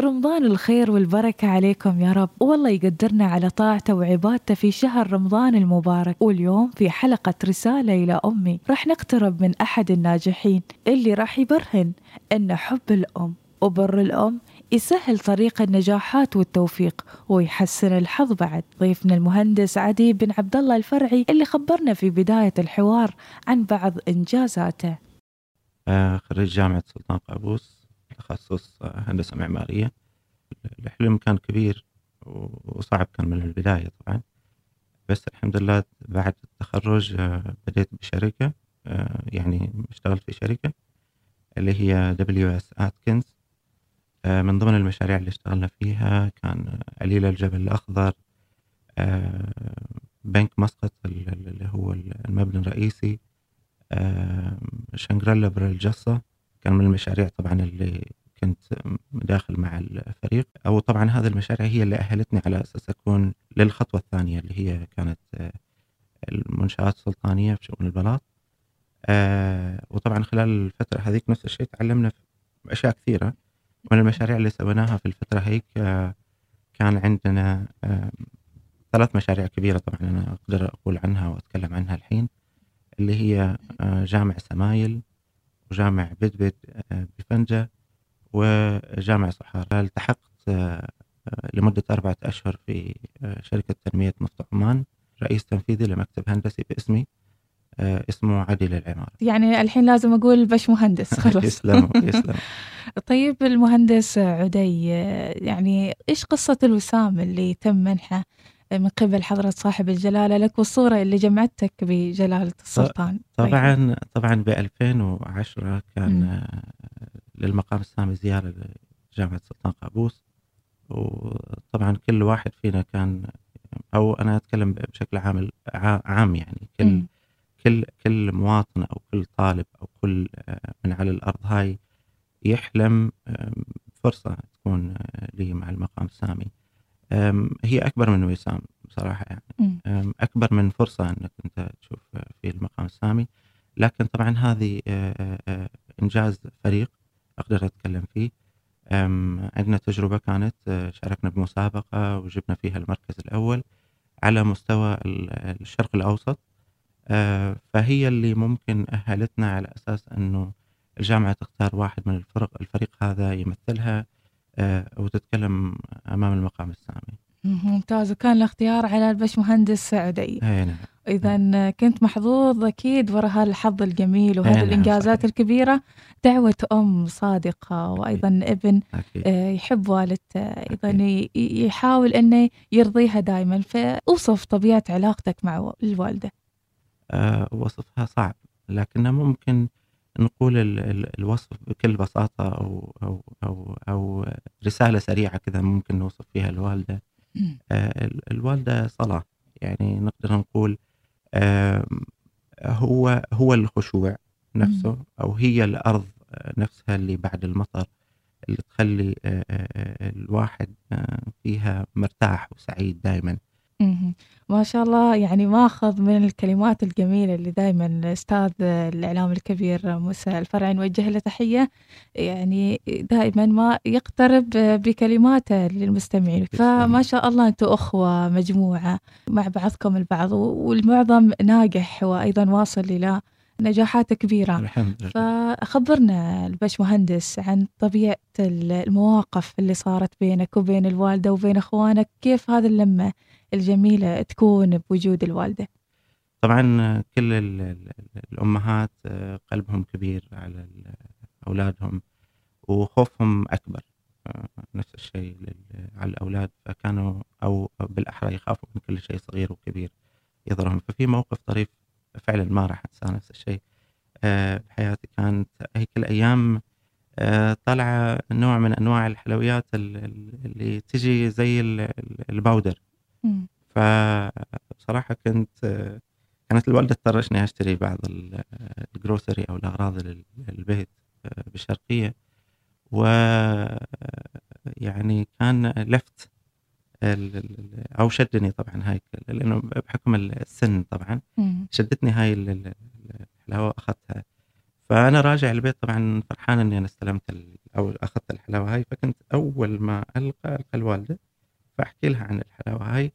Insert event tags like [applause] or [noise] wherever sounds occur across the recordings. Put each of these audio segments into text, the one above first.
رمضان الخير والبركة عليكم يا رب. والله يقدرنا على طاعته وعبادته في شهر رمضان المبارك. واليوم في حلقة رسالة إلى أمي. راح نقترب من أحد الناجحين اللي راح يبرهن أن حب الأم وبر الأم يسهل طريق النجاحات والتوفيق ويحسن الحظ بعد. ضيفنا المهندس عدي بن عبد الله الفرعي اللي خبرنا في بداية الحوار عن بعض إنجازاته. خريج جامعة سلطان قابوس. تخصص آه، هندسة معمارية. الحلم كان كبير وصعب كان من البداية طبعا. بس الحمد لله بعد التخرج آه، بديت بشركة يعني اشتغلت في شركة اللي هي WS Atkins من ضمن المشاريع اللي اشتغلنا فيها كان عليل الجبل الأخضر بنك مسقط اللي هو المبنى الرئيسي شنغريلا بالجصة كان من المشاريع طبعا اللي كنت داخل مع الفريق. أو طبعا هذه المشاريع هي اللي أهلتني على أساس أكون للخطوة الثانية اللي هي كانت آه، المنشآت السلطانية في شؤون البلاط. آه، وطبعا خلال الفترة هذيك نفس الشيء تعلمنا أشياء كثيرة. من المشاريع اللي سويناها في الفترة هيك آه، كان عندنا ثلاث مشاريع كبيرة طبعا أنا أقدر أقول عنها وأتكلم عنها الحين. اللي هي جامع سمايل وجامع بدبد بفنجة. وجامع صحارى التحقت آه، لمدة أربعة أشهر في شركة تنمية نفط عمان. رئيس تنفيذي لمكتب هندسي باسمي اسمه عدي للعمارة يعني الحين لازم أقول باش مهندس [laughs] خلاص. يسلم يسلم [laughs] طيب المهندس عدي يعني إيش قصة الوسام اللي تم منحه من قبل حضرة صاحب الجلالة؟ لك والصورة اللي جمعتك بجلالة السلطان. طبعا طبعا ب 2010 كان م. للمقام السامي زيارة لجامعة سلطان قابوس. وطبعا كل واحد فينا كان أو أنا أتكلم بشكل عام عام يعني كل م. كل كل مواطن أو كل طالب أو كل من على الأرض هاي يحلم فرصة تكون لي مع المقام السامي. هي أكبر من وسام بصراحة يعني. أكبر من فرصة إنك أنت تشوف في المقام السامي. لكن طبعا هذه إنجاز فريق. أقدر أتكلم فيه عندنا تجربة كانت شاركنا بمسابقة وجبنا فيها المركز الأول على مستوى الشرق الأوسط فهي اللي ممكن أهلتنا على أساس أنه الجامعة تختار واحد من الفرق الفريق هذا يمثلها آه، وتتكلم أمام المقام السامي. ممتاز وكان الاختيار على البشمهندس سعدي. إي نعم. إذا كنت محظوظ أكيد ورا هالحظ الجميل وهذه نعم الإنجازات صحيح. الكبيرة دعوة أم صادقة وأيضا ابن أكيد. آه، يحب والدته أيضا يحاول أنه يرضيها دائما فأوصف طبيعة علاقتك مع الوالدة. أه وصفها صعب لكنه ممكن نقول الوصف بكل بساطة أو أو أو أو رسالة سريعة كذا ممكن نوصف فيها الوالدة آه، الوالدة صلاة. يعني نقدر نقول هو هو الخشوع نفسه أو هي الأرض نفسها اللي بعد المطر اللي تخلي آه، آه، الواحد فيها مرتاح وسعيد دائما ما شاء الله يعني ماخذ من الكلمات الجميلة اللي دائما الأستاذ الإعلام الكبير موسى الفرعي نوجه له تحية. يعني دائما ما يقترب بكلماته للمستمعين. فما شاء الله أنتم أخوة مجموعة مع بعضكم البعض والمعظم ناجح وأيضا واصل إلى نجاحات كبيرة. الحمد لله. فخبرنا البش مهندس عن طبيعة المواقف اللي صارت بينك وبين الوالدة وبين أخوانك. كيف هذه اللمة الجميلة تكون بوجود الوالدة؟ طبعا كل الأمهات آه، قلبهم كبير على أولادهم وخوفهم أكبر. آه، نفس الشيء على الأولاد. فكانوا أو بالأحرى يخافوا من كل شيء صغير وكبير يضرهم ففي موقف طريف فعلا ما راح أنساه نفس الشيء. آه، بحياتي كانت هيك الأيام طالعة نوع من أنواع الحلويات اللي تجي زي الباودر. فبصراحة كنت كانت الوالدة تطرشني أشتري بعض ال grocery أو الأغراض للبيت بالشرقية و يعني كان لفت أو شدني طبعا هاي لأنه بحكم السن طبعا شدتني هاي الحلاوة أخذتها فأنا راجع البيت طبعا فرحان إني أنا استلمت أو أخذت الحلاوة هاي فكنت أول ما ألقى ألقى الوالدة فأحكي لها عن الحلاوة هاي.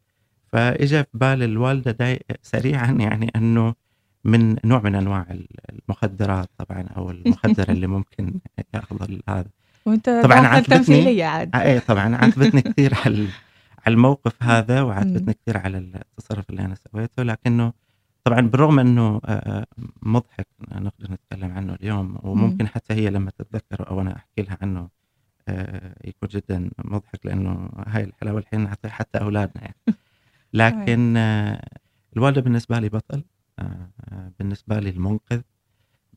فاجى في بال الوالدة داي سريعا [laughs] يعني أنه من نوع من أنواع المخدرات طبعا أو المخدر [laughs] اللي ممكن يأخذ هذا. وأنت طبعاً عاتبتني. عاد. اي طبعا عاتبتني كثير على على الموقف هذا مم. وعاتبتني كثير على التصرف اللي أنا سويته لكنه طبعا بالرغم إنه آه، مضحك نقدر نتكلم عنه اليوم وممكن حتى هي لما تتذكر أو أنا أحكي لها عنه آه، يكون جدا مضحك لأنه هاي الحلاوة الحين نعطيها حتى أولادنا يعني [laughs] لكن آه، الوالدة بالنسبة لي بطل آه، آه، بالنسبة لي المنقذ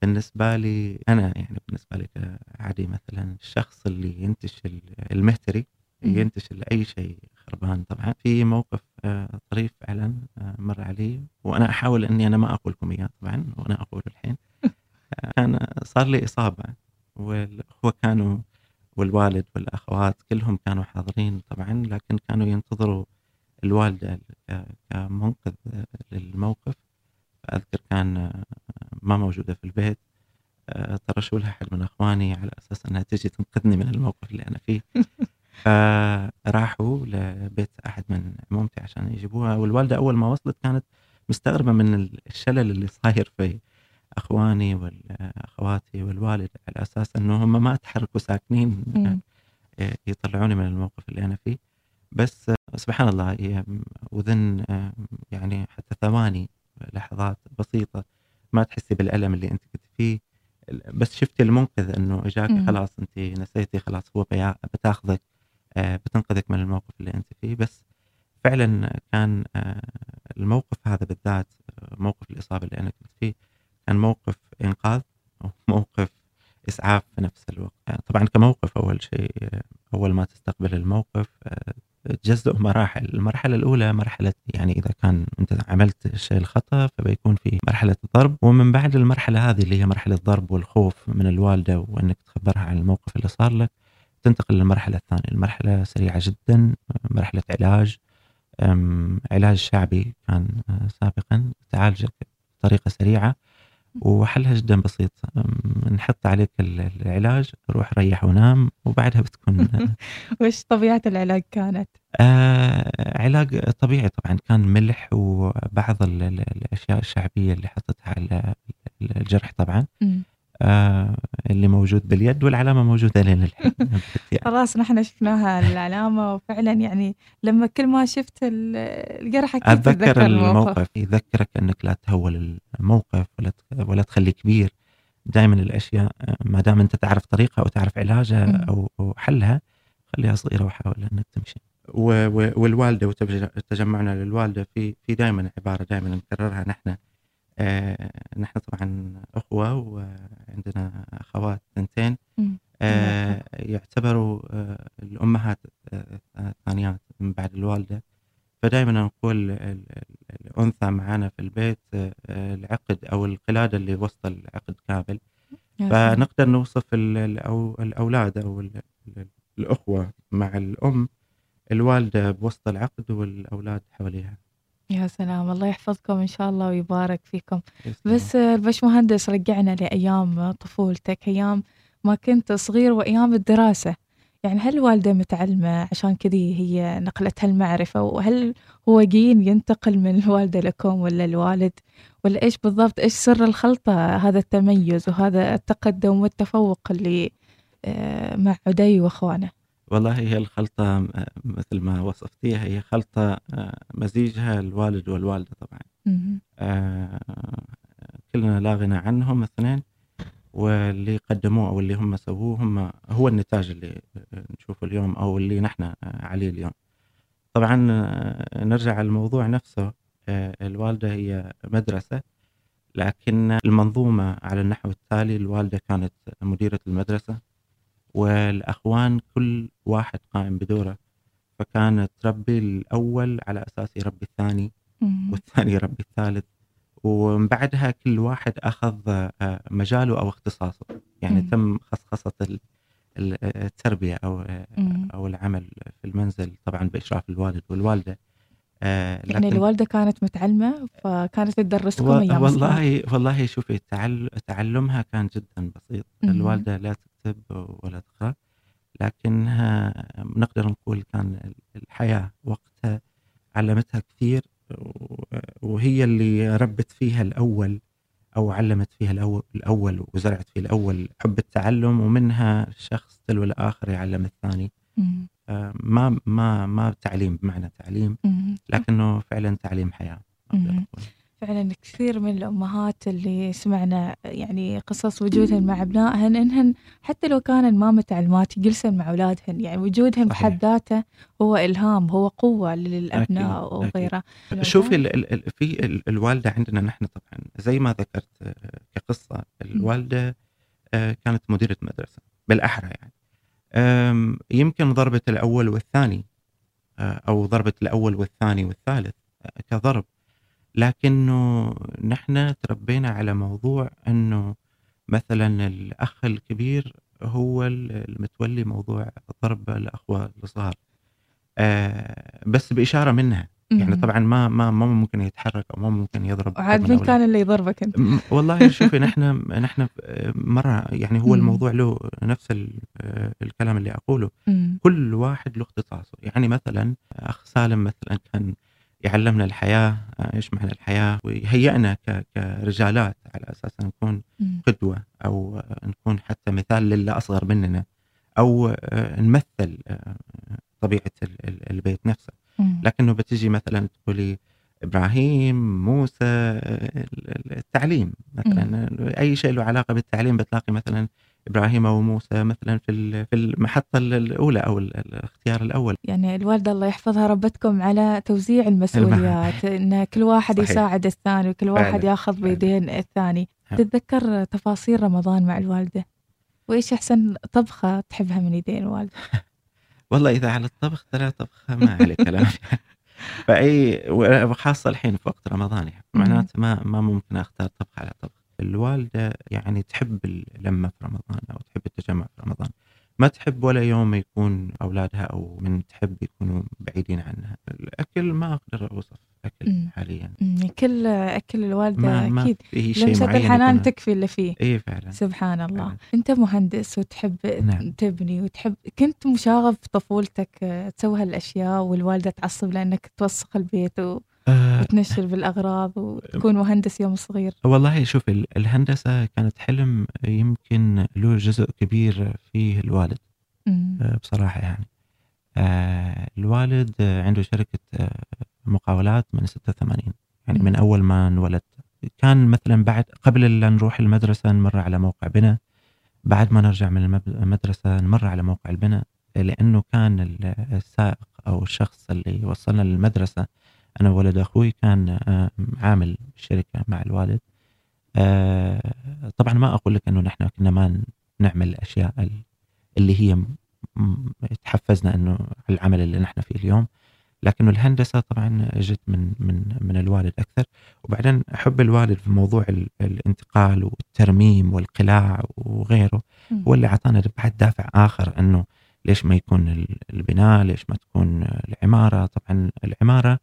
بالنسبة لي أنا يعني بالنسبة لي عادي مثلا الشخص اللي ينتج ال- المهتري مم. ينتج أي شيء خربان طبعا. في موقف آه، طريف فعلا آه، مر علي وأنا أحاول إني أنا ما أقول لكم إياه طبعا وأنا اقوله الحين. [laughs] كان صار لي إصابة والأخوة كانوا والوالد والأخوات كلهم كانوا حاضرين طبعا لكن كانوا ينتظروا الوالدة كمنقذ للموقف. أذكر كان آه، ما موجودة في البيت. طرشوا لها احد من أخواني على أساس أنها تجي تنقذني من الموقف اللي أنا فيه. [laughs] فراحوا لبيت أحد من عمومتي عشان يجيبوها والوالدة أول ما وصلت كانت مستغربة من الشلل اللي صاير في أخواني واخواتي والوالد على أساس إنه هم ما تحركوا ساكنين. آه، يطلعوني من الموقف اللي أنا فيه بس آه، سبحان الله هي وذن آه، يعني حتى ثواني لحظات بسيطة ما تحسي بالألم اللي أنت كنت فيه بس شفتي المنقذ إنه اجاك. خلاص أنت نسيتي خلاص هو بتاخذك بتنقذك من الموقف اللي أنت فيه. بس فعلا كان آه، الموقف هذا بالذات آه، موقف الإصابة اللي أنا كنت فيه كان موقف إنقاذ وموقف [laughs] إسعاف في نفس الوقت. يعني طبعا كموقف أول شيء آه، أول ما تستقبل الموقف آه، تجزئ [laughs] مراحل. المرحلة الأولى مرحلة يعني إذا كان أنت عملت الشيء الخطأ فبيكون في مرحلة الضرب. ومن بعد المرحلة هذه اللي هي مرحلة الضرب والخوف من الوالدة وإنك تخبرها عن الموقف اللي صار لك تنتقل للمرحلة الثانية. المرحلة سريعة جدا مرحلة علاج. علاج شعبي كان آه، سابقا. تعالجك بطريقه سريعة. وحلها جدا بسيط. نحط عليك ال- العلاج. روح ريح ونام. وبعدها بتكون [laughs] [laughs] وش طبيعة العلاج كانت؟ آه علاج طبيعي طبعا. كان ملح وبعض ال- ال- الأشياء الشعبية اللي حطتها على الجرح طبعا. آه اللي موجود باليد والعلامة موجودة لين الحين. [laughs] خلاص نحن شفناها العلامة وفعلا يعني لما كل ما شفت ال- الجرح أكيد أتذكر الموقف. يذكرك أنك لا تهول الموقف ولا ت- ولا تخليه كبير دائما الأشياء ما دام أنت تعرف طريقها وتعرف علاجها مم. أو أو حلها خليها صغيرة وحاول أنك تمشي. والوالدة وتجمعنا للوالدة في في دائما عبارة دائما نكررها نحن. آه نحن طبعا أخوة وعندنا أخوات ثنتين. آه يعتبروا آه الأمهات آه، الثانيات من بعد الوالدة. فدائما نقول ال- ال- الأنثى معنا في البيت آه، آه، العقد أو القلادة اللي وسط العقد كامل. فنقدر نوصف الأولاد أو ال- ال- الأخوة مع الأم الوالدة بوسط العقد والأولاد حواليها. يا سلام الله يحفظكم إن شاء الله ويبارك فيكم. بس آه، البشمهندس رجعنا لأيام طفولتك أيام ما كنت صغير وأيام الدراسة. يعني هل الوالده متعلمة عشان كذي هي نقلت هالمعرفة؟ وهل هو جين ينتقل من الوالدة لكم ولا الوالد؟ ولا إيش بالضبط؟ إيش سر الخلطة هذا التميز وهذا التقدم والتفوق اللي آه، مع عدي وأخوانه؟ والله هي الخلطة آه، مثل ما وصفتيها هي خلطة آه، مزيجها الوالد والوالدة طبعا. آه، كلنا لا غنى عنهم الاثنين واللي قدموه أو اللي هم سووه هم هو النتاج اللي نشوفه اليوم أو اللي نحن عليه اليوم. طبعا آه، نرجع على الموضوع نفسه آه، الوالدة هي مدرسة لكن المنظومة على النحو التالي الوالدة كانت مديرة المدرسة والأخوان كل واحد قائم بدوره فكانت تربي الأول على أساس يربي الثاني. والثاني يربي الثالث ومن بعدها كل واحد أخذ آه، مجاله أو اختصاصه يعني مم. تم خصخصة ال- ال- التربية أو مم. أو العمل في المنزل طبعا بإشراف الوالد والوالدة آه يعني لكن الوالدة كانت متعلمة فكانت تدرسكم و- صغار. والله والله شوفي تعل تعلمها كان جدا بسيط مهم. الوالدة لا تكتب ولا تقرأ لكنها نقدر نقول كان الحياة وقتها علمتها كثير وهي اللي ربت فيها الأول أو علمت فيها الأول, الأول وزرعت فيه الأول حب التعلم ومنها شخص تلو الآخر يعلم الثاني مم. ما ما ما تعليم بمعنى تعليم. لكنه فعلا تعليم. أقول. فعلا كثير من الأمهات اللي سمعنا يعني قصص وجودهن مع أبنائهن إنهن حتى لو كانن ما متعلمات يجلسن مع أولادهن يعني وجودهن. بحد ذاته هو إلهام هو قوة للأبناء أكيد، وغيره شوفي ال ال ال في ال الوالدة عندنا نحن طبعا زي ما ذكرت آه، كقصة الوالدة آه، كانت مديرة مدرسة بالأحرى يعني يمكن ضربت الأول والثاني أو ضربت الأول والثاني والثالث كضرب. لكنه نحن تربينا على موضوع أنه مثلا الأخ الكبير هو المتولي موضوع ضرب الأخوة الصغار. بس بإشارة منها يعني. طبعا ما ما ما ممكن يتحرك أو ما ممكن يضرب وعاد أحد من كان اللي يضربك أنت م- والله شوفي نحن نحن مرة يعني هو. الموضوع له نفس ال- الكلام اللي أقوله. كل واحد له اختصاصه يعني مثلا أخ سالم مثلا كان يعلمنا الحياة إيش معنى الحياة ويهيئنا كرجالات على أساس نكون. قدوة أو نكون حتى مثال للي أصغر مننا أو نمثل طبيعة ال- ال- البيت نفسه. لكنه بتجي مثلا تقولي إبراهيم موسى ال- ال- التعليم مثلا أي شيء له علاقة بالتعليم بتلاقي مثلا إبراهيم أو موسى مثلا في في المحطة الأولى أو ال- الاختيار الأول يعني الوالدة الله يحفظها ربتكم على توزيع المسؤوليات إن كل واحد صحيح. يساعد الثاني وكل واحد فعلا. ياخذ فعلا. بيدين الثاني نعم. تتذكر تفاصيل رمضان مع الوالدة وإيش أحسن طبخة تحبها من يدين الوالدة [laughs] والله إذا على الطبخ ترى طبخه ما عليه كلام. [laughs] فأي وخاصة الحين في وقت رمضان يعني. معناته ما ما ممكن أختار طبخ على طبخ. الوالدة يعني تحب اللمه في رمضان أو تحب التجمع في رمضان. ما تحب ولا يوم يكون أولادها أو من تحب يكونوا بعيدين عنها. الأكل ما أقدر أوصف أكل مم. حاليا. مم، كل أكل الوالدة ما ما أكيد. معين الحنان تكفي اللي فيه. اي فعلا. سبحان الله. فعلا. أنت مهندس وتحب نعم. تبني وتحب كنت مشاغب في طفولتك آه، تسوي هالأشياء والوالدة تعصب لأنك توسخ البيت و- وتنشر بالأغراض وتكون مهندس يوم صغير والله شوف ال- الهندسة كانت حلم يمكن له جزء كبير فيه الوالد. آه، بصراحة يعني آه، الوالد آه، عنده شركة آه، مقاولات من 86 يعني من. أول ما انولدت كان مثلا بعد قبل لا نروح المدرسة نمر على موقع بناء بعد ما نرجع من المدرسة نمر على موقع البناء لأنه كان ال- السائق أو الشخص اللي وصلنا للمدرسة أنا وولد أخوي كان آه، عامل بالشركة مع الوالد. آه، طبعا ما أقول لك أنه نحن كنا ما نعمل الأشياء ال- اللي هي تحفزنا أنه العمل اللي نحن فيه اليوم. لكنه الهندسة طبعا جت من من من الوالد أكثر. وبعدين حب الوالد في موضوع ال- الانتقال والترميم والقلاع وغيره. هو اللي أعطانا بعد دافع آخر إنه ليش ما يكون ال- البناء ليش ما تكون العمارة. طبعا العمارة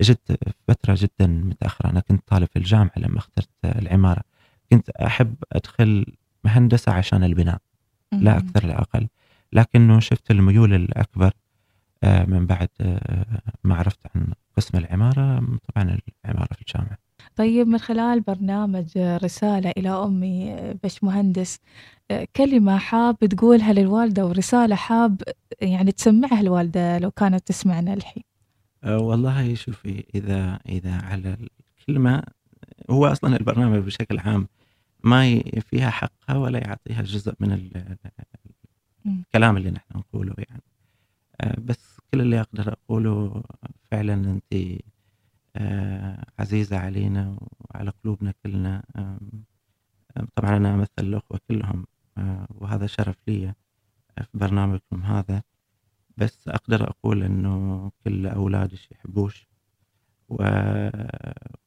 جت فترة جدا متأخرة. أنا كنت طالب في الجامعة لما اخترت العمارة. كنت أحب أدخل هندسه عشان البناء لا. أكثر لا أقل. لكنه شفت الميول الأكبر آه، من بعد آه، ما عرفت عن قسم العمارة. طبعا العمارة في الجامعة. طيب من خلال برنامج رسالة إلى أمي بش مهندس كلمة حاب تقولها للوالدة ورسالة حاب يعني تسمعها الوالدة لو كانت تسمعنا الحين. والله شوفي إذا إذا على الكلمة هو أصلا البرنامج بشكل عام ما فيها حقها ولا يعطيها جزء من. الكلام اللي نحن نقوله يعني. أه بس كل اللي أقدر أقوله فعلا انت أه عزيزة علينا وعلى قلوبنا كلنا. طبعا أنا أمثل الأخوة كلهم وهذا شرف لي في برنامجكم هذا. بس أقدر أقول إنه كل يحبوش. و...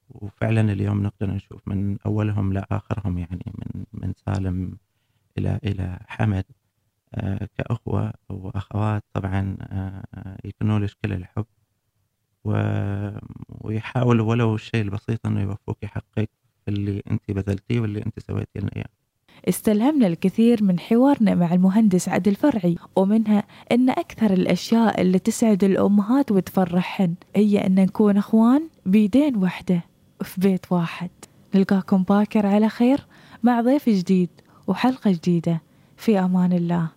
وفعلا اليوم نقدر نشوف من أولهم لآخرهم يعني من من سالم إلى إلى حمد آه، كأخوة وأخوات. طبعا آه، يكونوا لش كل الحب. ويحاول ولو الشيء البسيط إنه يوفوك حقك اللي أنت بذلتيه واللي أنت سويتيه لنا اياه استلهمنا الكثير من حوارنا مع المهندس عدل فرعي ومنها أن أكثر الأشياء اللي تسعد الأمهات وتفرحهن هي أن نكون أخوان بيدين وحدة في بيت واحد. نلقاكم باكر على خير مع ضيف جديد وحلقة جديدة. في أمان الله.